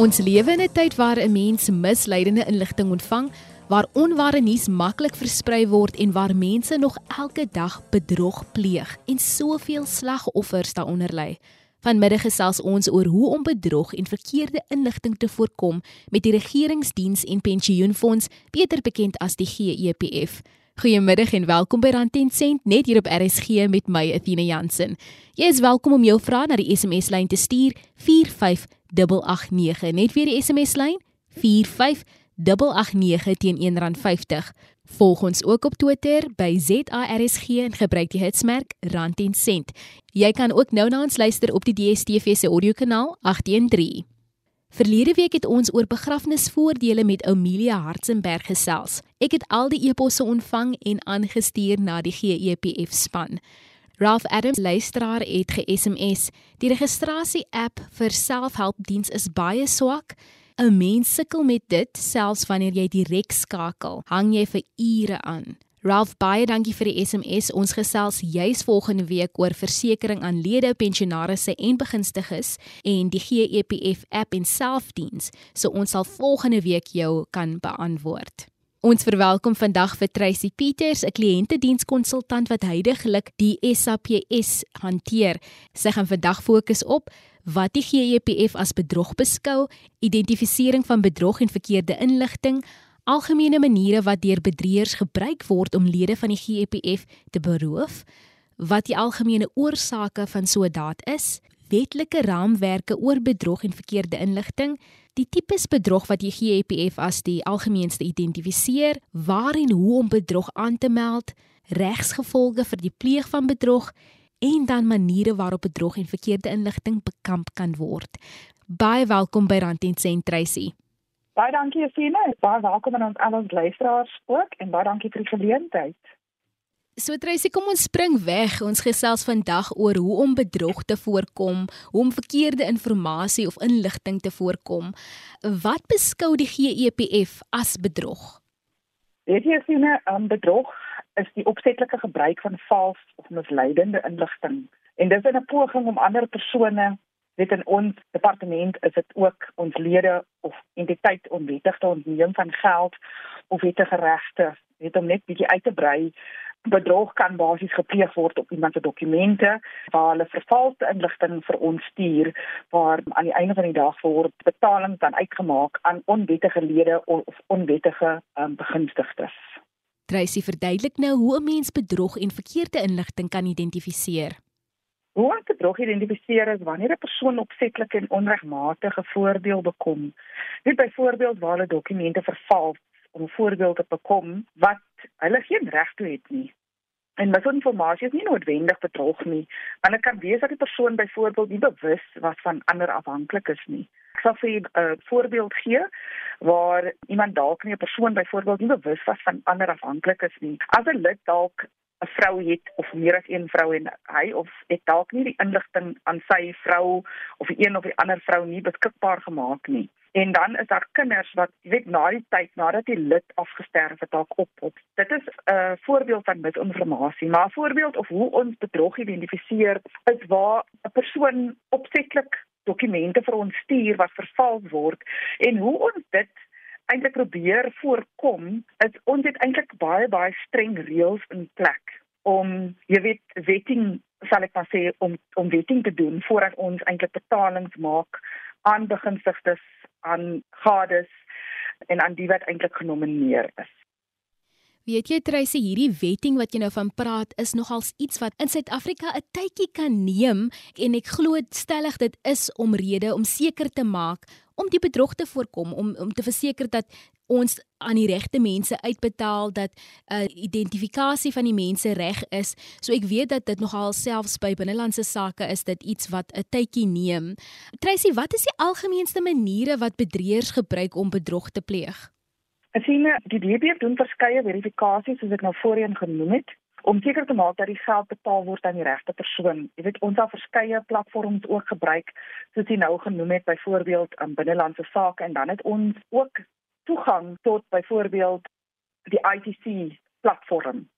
Ons lewe in 'n tyd waar 'n mens misleidende inligting ontvang, waar onware nuus maklik versprei word en waar mense nog elke dag bedrog pleeg en soveel slagoffers daaronder lê. Vanmiddag gesels ons oor hoe om bedrog en verkeerde inligting te voorkom met die Regeringsdiens en Pensioenfonds, beter bekend as die GEPF. Goeiemiddag en welkom by Rand 10 Sent net hier op RSG met my Athena Jansen. Jy is welkom om jou vrae na die SMS lyn te stuur 45889 net weer die SMS lyn 45889 teen R1.50. Volg ons ook op Twitter by ZARSG en gebruik die hitsmerk Rand 10 Sent. Jy kan ook nou na ons luister op die DSTV se audiokanaal 813. Verlede week het ons oor begrafnisvoordele met Amelia Hartzenberg gesels. Ek het al die eposse ontvang en aangestuur na die GEPF span. Ralph Adams luisteraar het ge-SMS: "Die registrasie-app vir selfhelpdiens is baie swak. 'n Mens sukkel met dit selfs wanneer jy direk skakel. Hang jy vir ure aan." Ralph baie dankie vir die SMS. Ons gesels juis volgende week oor versekerings aan lede, pensionaarsse en begunstigdes en die GEPF app en selfdiens. So ons sal volgende week jou kan beantwoord. Ons verwelkom vandag vir Tracy Peters, 'n kliëntedienskonsultant wat heidaglik die SAPS hanteer. Sy gaan vandag fokus op wat die GEPF as bedrog beskou, identifisering van bedrog en verkeerde inligting, algemene maniere wat deur bedrieërs gebruik word om lede van die GEPF te beroof, wat die algemene oorsake van so 'n daad is, wetlike raamwerke oor bedrog en verkeerde inligting, die tipes bedrog wat die GEPF as die algemeenste identifiseer, waar en hoe om bedrog aan te meld, regsgevolge vir die pleeg van bedrog en dan maniere waarop bedrog en verkeerde inligting bekamp kan word. Baie welkom by Rand en Sent Tracy. Baie dankie Efine. Baie welkom aan ons al ons luisteraars ook en baie dankie vir die geleentheid. So Tracy, kom ons spring weg. Ons gesels vandag oor hoe om bedrog te voorkom, hoe om verkeerde inligting of inligting te voorkom. Wat beskou die GEPF as bedrog? Weet jy Efine, um, bedrog is die opsetlike gebruik van vals of misleidende inligting. En dit is 'n poging om ander persone weet in ons departement is dit ook ons lede of entiteit onwettig te ontneem van geld of wettige regte weet om net bietjie uit te brei bedrog kan basies gepleeg word op iemand se dokumente waar hulle vervalste inligting vir ons stuur waar aan die einde van die dag word betaling dan uitgemaak aan onwettige lede of onwettige um, begunstigdes. Tracy verduidelik nou hoe 'n mens bedrog en verkeerde inligting kan identifiseer. Hoe om bedrog identifiseer is wanneer 'n persoon opsetlik en onregmatige voordeel bekom. Net byvoorbeeld waar hulle dokumente vervals om 'n voorbeeld te bekom wat hulle geen reg toe het nie. En my informasie is nie noodwendig bedrog nie, dit kan wees dat die persoon byvoorbeeld nie bewus was van ander afhanklikes nie. Ek sal vir 'n uh, voorbeeld gee waar iemand dalk nie 'n persoon byvoorbeeld nie bewus was van ander afhanklikes nie. As 'n lid dalk 'n vrou het of meer as een vrou en hy of het dalk nie die inligting aan sy vrou of die een of die ander vrou nie beskikbaar gemaak nie. En dan is daar kinders wat weet na die tyd nadat die lid afgesterf het dalk op op. Dit is 'n uh, voorbeeld van misinformasie, maar 'n voorbeeld of hoe ons bedrog identifiseer is waar 'n persoon opsetlik dokumente vir ons stuur wat vervals word en hoe ons dit eintlik probeer voorkom is ons het eintlik baie baie streng reëls in plek om jy weet wetting sal ek maar sê om om wetting te doen voordat ons eintlik betalings maak aan begunstigdes aan gades en aan die wat eintlik genomineer is. Weet jy Tracy hierdie wetting wat jy nou van praat is nogals iets wat in Suid-Afrika 'n tydjie kan neem en ek glo stellig dit is omrede om seker te maak om die bedrog te voorkom om om te verseker dat ons aan die regte mense uitbetaal dat 'n uh, identifikasie van die mense reg is. So ek weet dat dit nogal selfs by binnelandse sake is dit iets wat 'n tydjie neem. Tracy, wat is die algemeenste maniere wat bedrieërs gebruik om bedrog te pleeg? Ek sien die DBF doen verskeie verifikasies soos ek nou voorheen genoem het om seker te maak dat die geld betaal word aan die regte persoon. Jy weet ons het verskeie platforms ook gebruik soos jy nou genoem het byvoorbeeld in binnelandse sake en dan het ons ook toegang tot byvoorbeeld die ITC platform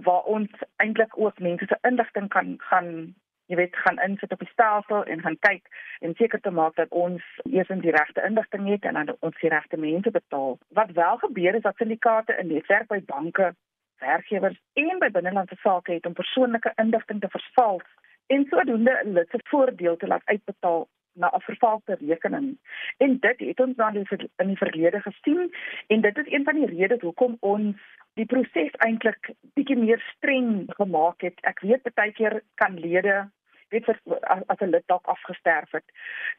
waar ons eintlik ook mense se inligting kan gaan jy weet gaan insit op die stelsel en gaan kyk en seker te maak dat ons eers in die regte inligting het en dan ons die regte mense betaal. Wat wel gebeur is dat syndikaate in netwerk by banke, werkgewers en by binnelandse sake het om persoonlike inligting te vervals en sodoende 'n lidse voordeel te laat uitbetaal na 'n vervalste rekening. En dit het ons dan in die verlede gesien en dit is een van die redes hoekom ons die proses eintlik bietjie meer streng gemaak het. Ek weet baie keer kan lede weet as, as 'n lid dalk afgesterf het,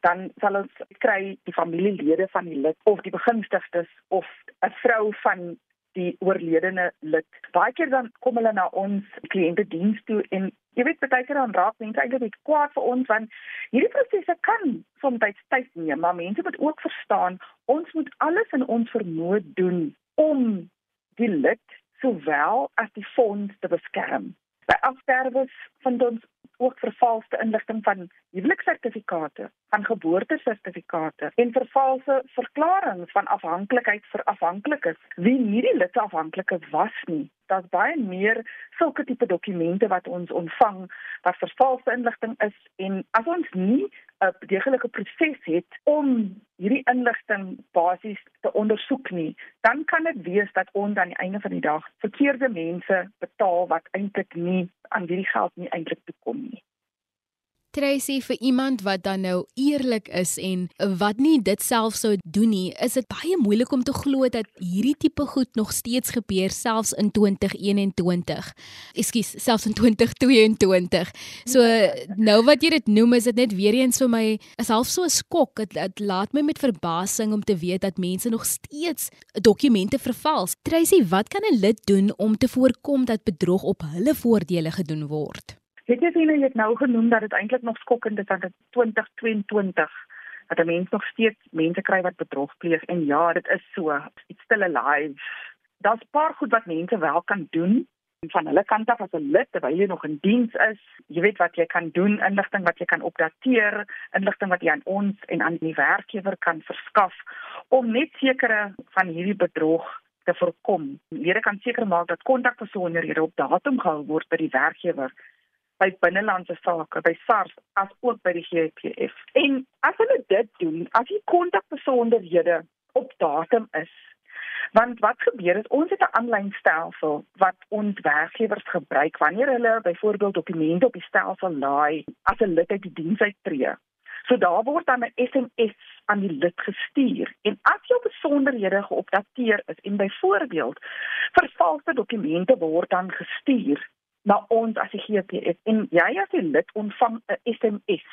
dan sal ons kry die familielede van die lid of die begunstigdes of 'n vrou van die oorledene lid. Baie keer dan kom hulle na ons kliëntediens toe en jy weet baie keer dan raak mense eintlik net kwaad vir ons want hierdie prosesse kan soms tyd neem, maar mense moet ook verstaan ons moet alles in ons vermoë doen om die lid sowel as die fonds te beskerm. By afsterwes vind ons ook vervalste inligting van huweliksertifikate, van geboortesertifikate en vervalse verklaringe van afhanklikheid vir afhanklikes wie nie die lid afhanklike was nie. Daar's baie meer sulke tipe dokumente wat ons ontvang wat vervalste inligting is en as ons nie 'n deeglike proses het om hierdie inligting basies te ondersoek nie, dan kan dit wees dat ons aan die einde van die dag verkeerde mense betaal wat eintlik nie aan hierdie geld nie eintlik toekom nie. Tracy vir iemand wat dan nou eerlik is en wat nie dit self sou doen nie, is dit baie moeilik om te glo dat hierdie tipe goed nog steeds gebeur selfs in 2021. Ekskuus, selfs in 2022. So nou wat jy dit noem, is dit net weer eens vir my is half so 'n skok. Dit laat my met verbasing om te weet dat mense nog steeds dokumente vervals. Tracy, wat kan 'n lid doen om te voorkom dat bedrog op hulle voordele gedoen word? Het jy sien jy het nou genoem dat dit eintlik nog skokkend is dat dit 2022 dat 'n mens nog steeds mense kry wat bedrog pleeg en ja, dit is so. It's still alive. Daar's paar goed wat mense wel kan doen van hulle kant af as 'n lid terwyl jy nog in diens is. Jy weet wat jy kan doen, inligting wat jy kan opdateer, inligting wat jy aan ons en aan die werkgewer kan verskaf om net sekere van hierdie bedrog te voorkom. Lede kan seker maak dat kontakbesonderhede op datum gehou word by die werkgewer by binnelandse sake by SARS as ook by die GPF. En as hulle dit doen, as die kontakbesonderhede op datum is, want wat gebeur is ons het 'n aanlyn stelsel wat ons werkgewers gebruik wanneer hulle byvoorbeeld dokumente op die stelsel laai as 'n lid uit die diens uittreë. So daar word dan 'n SMS aan die lid gestuur en as jou besonderhede geopdateer is en byvoorbeeld vervalste dokumente word dan gestuur na ons as die GPF en jy as die lid ontvang 'n SMS.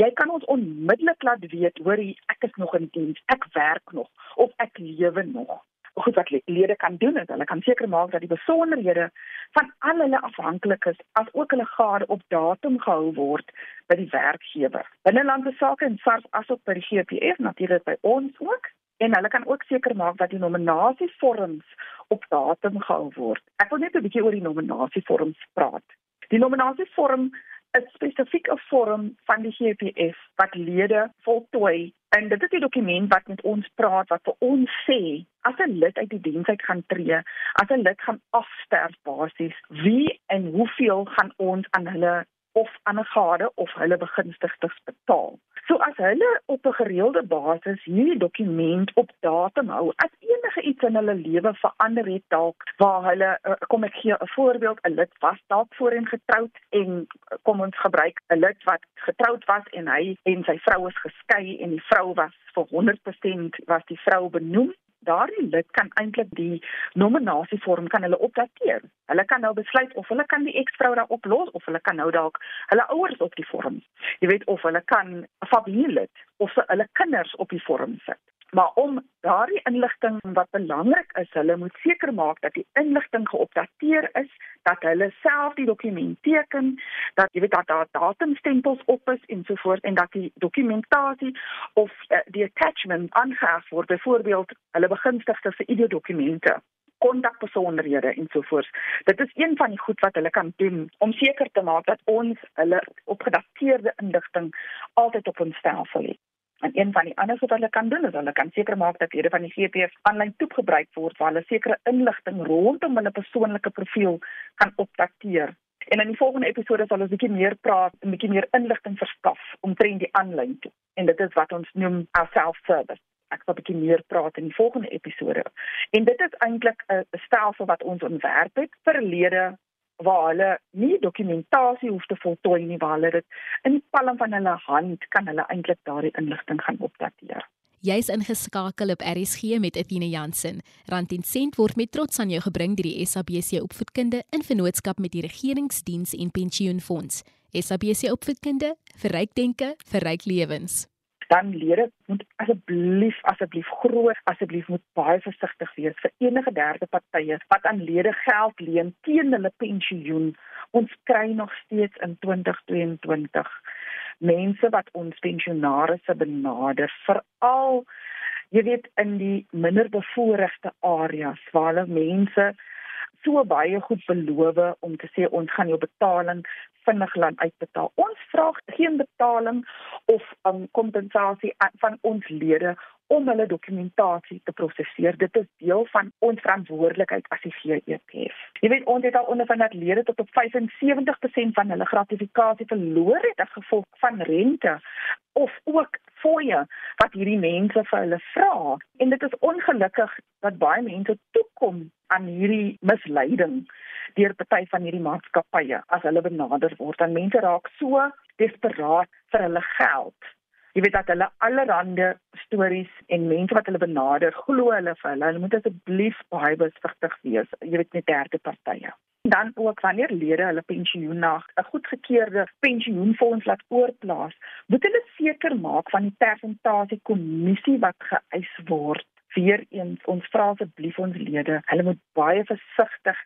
Jy kan ons onmiddellik laat weet hoor ek is nog in diens, ek werk nog of ek lewe nog. Goed wat lede kan doen is hulle kan seker maak dat die besonderhede van al hulle afhanklikes as ook hulle gade op datum gehou word by die werkgewer. Binnelandse sake en SARS asook by die GPF natuurlik by ons ook en hulle kan ook seker maak dat die nominasievorms op datum gehou word. Ek wil net 'n bietjie oor die nominasievorms praat. Die nominasievorm is spesifiek 'n vorm van die GPF wat lede voltooi en dit is die dokument wat met ons praat wat vir ons sê as 'n lid uit die diens uit gaan tree, as 'n lid gaan afsterf basies, wie en hoeveel gaan ons aan hulle of 'n gade of hulle begunstigdes betaal. So as hulle op 'n gereelde basis hierdie dokument op datum hou, as enige iets in hulle lewe verander het dalk waar hulle eh, kom ek gee 'n voorbeeld, 'n lid was dalk voorheen getroud en eh, kom ons gebruik 'n lid wat getroud was en hy en sy vrou is geskei en die vrou was vir 100% was die vrou benoem daardie lid kan eintlik die nominasievorm kan hulle opdateer. Hulle kan nou besluit of hulle kan die eksvrou daar oplos of hulle kan nou dalk hulle ouers op die vorm. Jy weet of hulle kan 'n familielid of hulle kinders op die vorm sit. Maar om daardie inligting wat belangrik is, hulle moet seker maak dat die inligting geopdateer is, dat hulle self die dokument teken, dat jy weet dat daar datumstempels op is en so voort en dat die dokumentasie of uh, die attachment aangeheg word, byvoorbeeld hulle begunstigde se ID-dokumente kontakbesonderhede en so voort. Dit is een van die goed wat hulle kan doen om seker te maak dat ons hulle opgedateerde inligting altyd op ons stelsel het. En een van die ander wat hulle kan doen is hulle kan seker maak dat hierdie van die GPS aanlyn toep gebruik word waar hulle sekere inligting rondom hulle persoonlike profiel kan opdateer. En in die volgende episode sal ons 'n bietjie meer praat, 'n bietjie meer inligting verskaf omtrent die aanlyn toe. En dit is wat ons noem our self-service. Ek sal 'n bietjie meer praat in die volgende episode. En dit is eintlik 'n stelsel wat ons ontwerp het vir lede waar hulle nie dokumentasie hoef te voltooi nie, waar hulle dit in die palm van hulle hand kan hulle eintlik daardie inligting gaan opdateer. Jy's ingeskakel op RSG met Athena Jansen. Rand en sent word met trots aan jou gebring deur die SABC Opvoedkunde in vennootskap met die Regeringsdiens en Pensioenfonds. SABC Opvoedkunde, verryk denke, verryk lewens. Dan lede moet asseblief asseblief groot asseblief moet baie versigtig wees vir enige derde partye wat aan lede geld leen teen hulle pensioen. Ons kry nog steeds in 2022 mense wat ons pensionaarsse benader veral jy weet in die minder bevoorregte areas waar hulle mense so baie goed beloof om te sê ons gaan jou betaling vinnig laat uitbetaal. Ons vra geen betaling of um, kompensasie van ons lede om hulle dokumentasie te prosesseer. Dit is deel van ons verantwoordelikheid as die GEPF. Jy weet ons het al ondervind dat lede tot op 75% van hulle gratifikasie verloor het as gevolg van rente of ook fooie wat hierdie mense vir hulle vra. En dit is ongelukkig dat baie mense toekom aan hierdie misleiding deur party van hierdie maatskappye as hulle benader word. Dan mense raak so desperaat vir hulle geld Jy weet dat hulle allerhande stories en mense wat hulle benader, glo hulle vir hulle. Hulle moet asseblief baie versigtig wees. Jy weet net derde partye. Dan ook wanneer lede hulle pensioen na 'n goedgekeurde pensioenfonds laat oorplaas, moet hulle seker maak van die persentasie kommissie wat geëis word. Weereens ons vra asseblief ons lede, hulle moet baie versigtig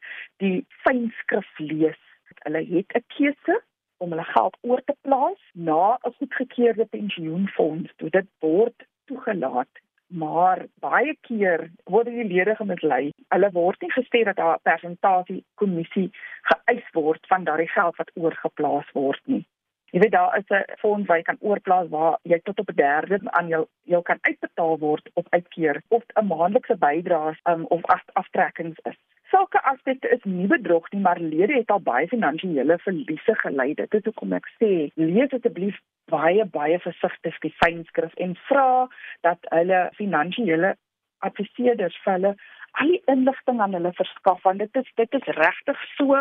die fynskrif lees. Hulle het 'n keuse om hulle geld oor te plaas na 'n goedgekeurde pensioenfonds. Dit word toegelaat, maar baie keer word die lede gemislei. Hulle word nie gesê dat daar 'n persentasie kommissie geëis word van daardie geld wat oorgeplaas word nie. Jy weet daar is 'n fonds wat jy kan oorplaas waar jy tot op 'n derde aan jou jou kan uitbetaal word op uitkeer of 'n maandelikse bydraes um, of aftrekkings is sulke aspekte is nie bedrog nie, maar lede het al baie finansiële verliese gelei. Dit is hoekom ek sê, lees asseblief baie baie versigtig die fynskrif en vra dat hulle finansiële adviseerders vir hulle al die inligting aan hulle verskaf want dit is dit is regtig so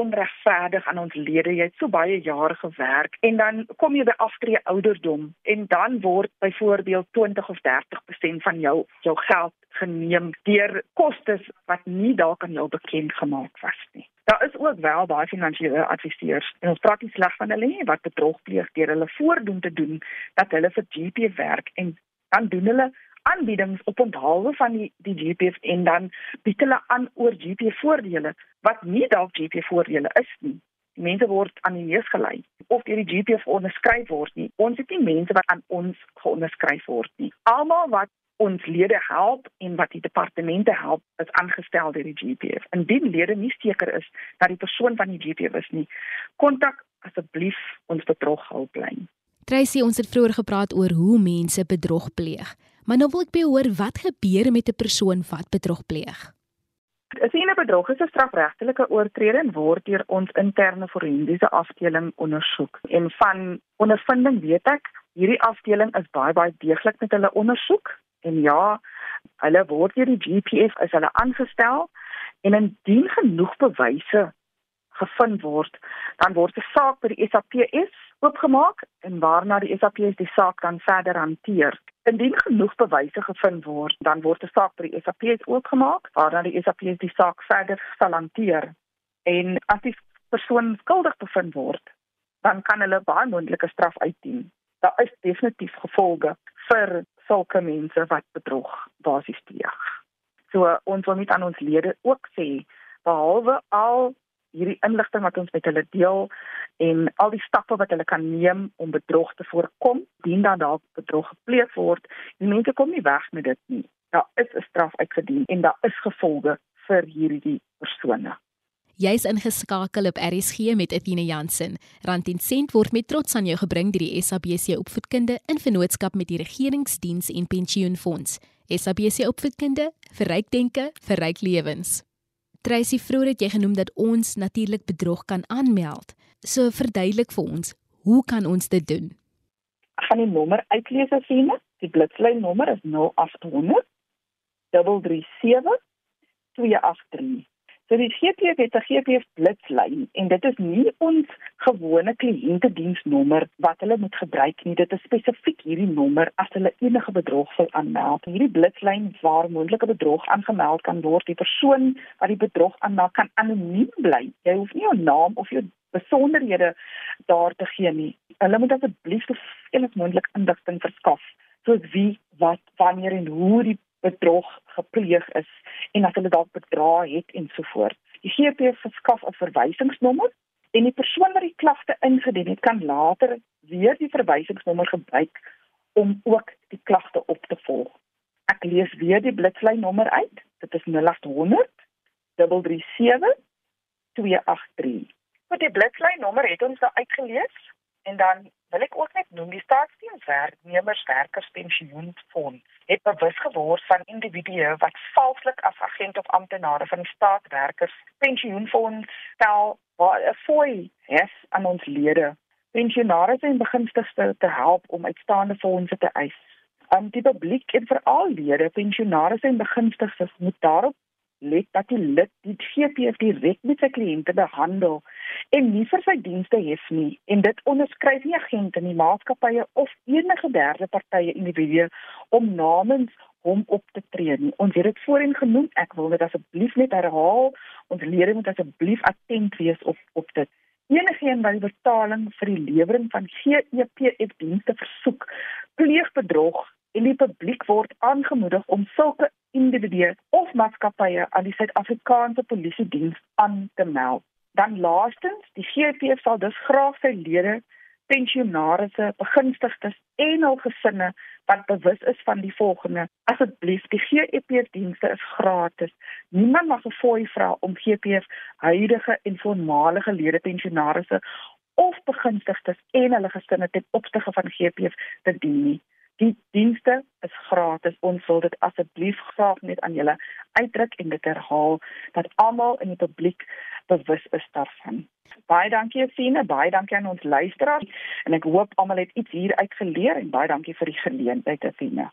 onregverdig aan ons lede. Jy het so baie jare gewerk en dan kom jy by aftree ouderdom en dan word byvoorbeeld 20 of 30% van jou jou geld geneem deur kostes wat nie dalk aan jou bekend gemaak was nie. Daar is ook wel baie finansiële adviseurs en ons praat nie sleg van hulle nie wat bedrog pleeg deur hulle voordoen te doen dat hulle vir GP werk en dan doen hulle aanbiedings op onthaalwe van die die GPF en dan bied hulle aan oor GP voordele wat nie dalk GP voordele is nie. Die mense word aan die neus gelei of deur die GPF onderskryf word nie. Ons het nie mense wat aan ons geonderskryf word nie. Almal wat ons lede help en wat die departemente help is aangestel deur die GPF. Indien lede nie seker is dat die persoon van die GPF is nie, kontak asseblief ons bedroghulplyn. Tracy, ons het vroeër gepraat oor hoe mense bedrog pleeg. Maar nou wil ek by hoor wat gebeur met 'n persoon wat bedrog pleeg. 'n bedrog is 'n strafregtelike oortreding word deur ons interne forensiese afdeling ondersoek. En van ondervinding weet ek, hierdie afdeling is baie baie deeglik met hulle ondersoek en ja, hulle word deur die GPF as hulle aangestel en indien genoeg bewyse gevind word, dan word 'n saak by die SAPS oopgemaak en waarna die SAPS die saak dan verder hanteer. Indien genoeg bewyse gevind word, dan word 'n saak by die SAPS oopgemaak waarna die SAPS die saak verder sal hanteer. En as die persoon skuldig bevind word, dan kan hulle baie moontlike straf uitdien. Daar is definitief gevolge vir sulke mense wat bedrog basies pleeg. So ons wil net aan ons lede ook sê behalwe al hierdie inligting wat ons met hulle deel en al die stappe wat hulle kan neem om bedrog te voorkom, dien dan dalk bedrog gepleeg word. Die mense kom nie weg met dit nie. Daar is 'n straf uitgedien en daar is gevolge vir hierdie persone. Jy's ingeskakel op RSG met Etienne Jansen. Rand en sent word met trots aan jou gebring deur die SABC Opvoedkunde in vennootskap met die Regeringsdiens en Pensioenfonds. SABC Opvoedkunde, verryk denke, verryk lewens. Tracy vroeër het jy genoem dat ons natuurlik bedrog kan aanmeld. So verduidelik vir ons, hoe kan ons dit doen? Ek gaan die nommer uitlees as jy net. Die blitslyn nommer is 0800 337 283. So die GPF het 'n GPF blitslyn en dit is nie ons gewone kliëntediensnommer wat hulle moet gebruik nie. Dit is spesifiek hierdie nommer as hulle enige bedrog wil aanmeld. Hierdie blitslyn waar moontlike bedrog aangemeld kan word, die persoon wat die bedrog aanmeld kan anoniem bly. Jy hoef nie jou naam of jou besonderhede daar te gee nie. Hulle moet asseblief so veel as moontlik inligting verskaf soos wie, wat, wanneer en hoe die bedrog gepleeg is en as hulle dalk bedra het en so voort. Die GP verskaf 'n verwysingsnommer en die persoon wat die klagte ingedien het kan later weer die verwysingsnommer gebruik om ook die klagte op te volg. Ek lees weer die blitslyn nommer uit. Dit is 0800 337 283. Met die blitslyn nommer het ons nou uitgelees en dan wil ek ook net noem die staatsdienswerknemerswerkers pensioenfonds het bewus geword van individue wat valslik as agent of amptenare van die staatswerkers pensioenfonds stel waar 'n fooi het aan ons lede pensionaars en begunstigdes te help om uitstaande fondse te eis. Aan die publiek en veral lede pensionaars en begunstigdes moet daarop let dat die lid die GPF direk met sy kliënte behandel en nie vir sy dienste hef nie en dit onderskryf nie agente nie maatskappye of enige derde partye individue om namens hom op te tree nie. Ons het dit voorheen genoem. Ek wil dit asseblief net herhaal. Ons lede moet asseblief attent wees op op dit. Enigeen wat die betaling vir die lewering van GEPF dienste versoek, pleeg bedrog en die publiek word aangemoedig om sulke individue of maatskappye aan die Suid-Afrikaanse Polisie Diens aan te meld. Dan laastens, die GPF sal dus graag sy lede, pensionaarsse, begunstigdes en hul gesinne wat bewus is van die volgende: Asseblief, die GPF dienste is gratis. Niemand mag 'n fooi vra om GPF huidige en voormalige lede pensionaarsse of begunstigdes en hulle gesinne ten opsigte van GPF te dien nie. Die dienste is gratis. Ons wil dit asseblief graag net aan julle uitdruk en dit herhaal dat almal in die publiek bewus is daarvan. Baie dankie Efine, baie dankie aan ons luisteraars en ek hoop almal het iets hier uitgeleer en baie dankie vir die geleentheid Efine.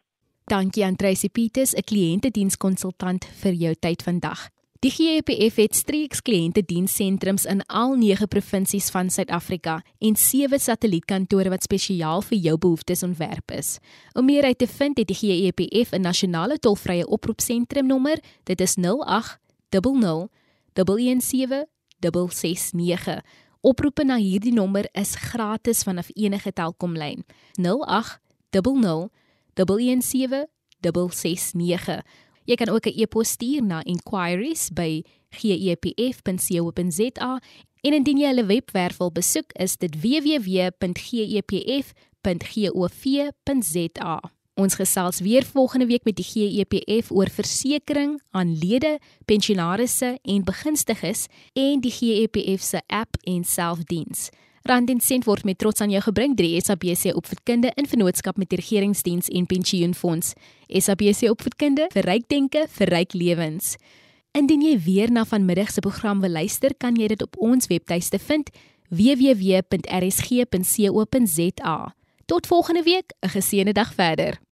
Dankie aan Tracy Peters, 'n kliëntedienskonsultant vir jou tyd vandag. Die GEPF het streeks kliëntedienssentrums in al 9 provinsies van Suid-Afrika en 7 satellietkantore wat spesiaal vir jou behoeftes ontwerp is. Om meer uit te vind, het die GEPF 'n nasionale tolvrye oproepsentrum nommer. Dit is 0800 117 669. Oproepe na hierdie nommer is gratis vanaf enige Telkomlyn. 0800 117 669. Jy kan ook 'n e-pos stuur na inquiries@gepf.co.za en indien jy hulle webwerf wil besoek, is dit www.gepf.gov.za. Ons gesels weer volgende week met die GEPF oor versekerings aan lede, pensionaarsse en begunstigdes en die GEPF se app en selfdiens. Rand en sent word met trots aan jou gebring deur SABC Opvoedkunde in vennootskap met die Regeringsdiens en Pensioenfonds. SABC Opvoedkunde vir ryk denke vir ryk lewens. Indien jy weer na vanmiddag se program wil luister, kan jy dit op ons webtuiste vind www.rsg.co.za. Tot volgende week, 'n geseënde dag verder.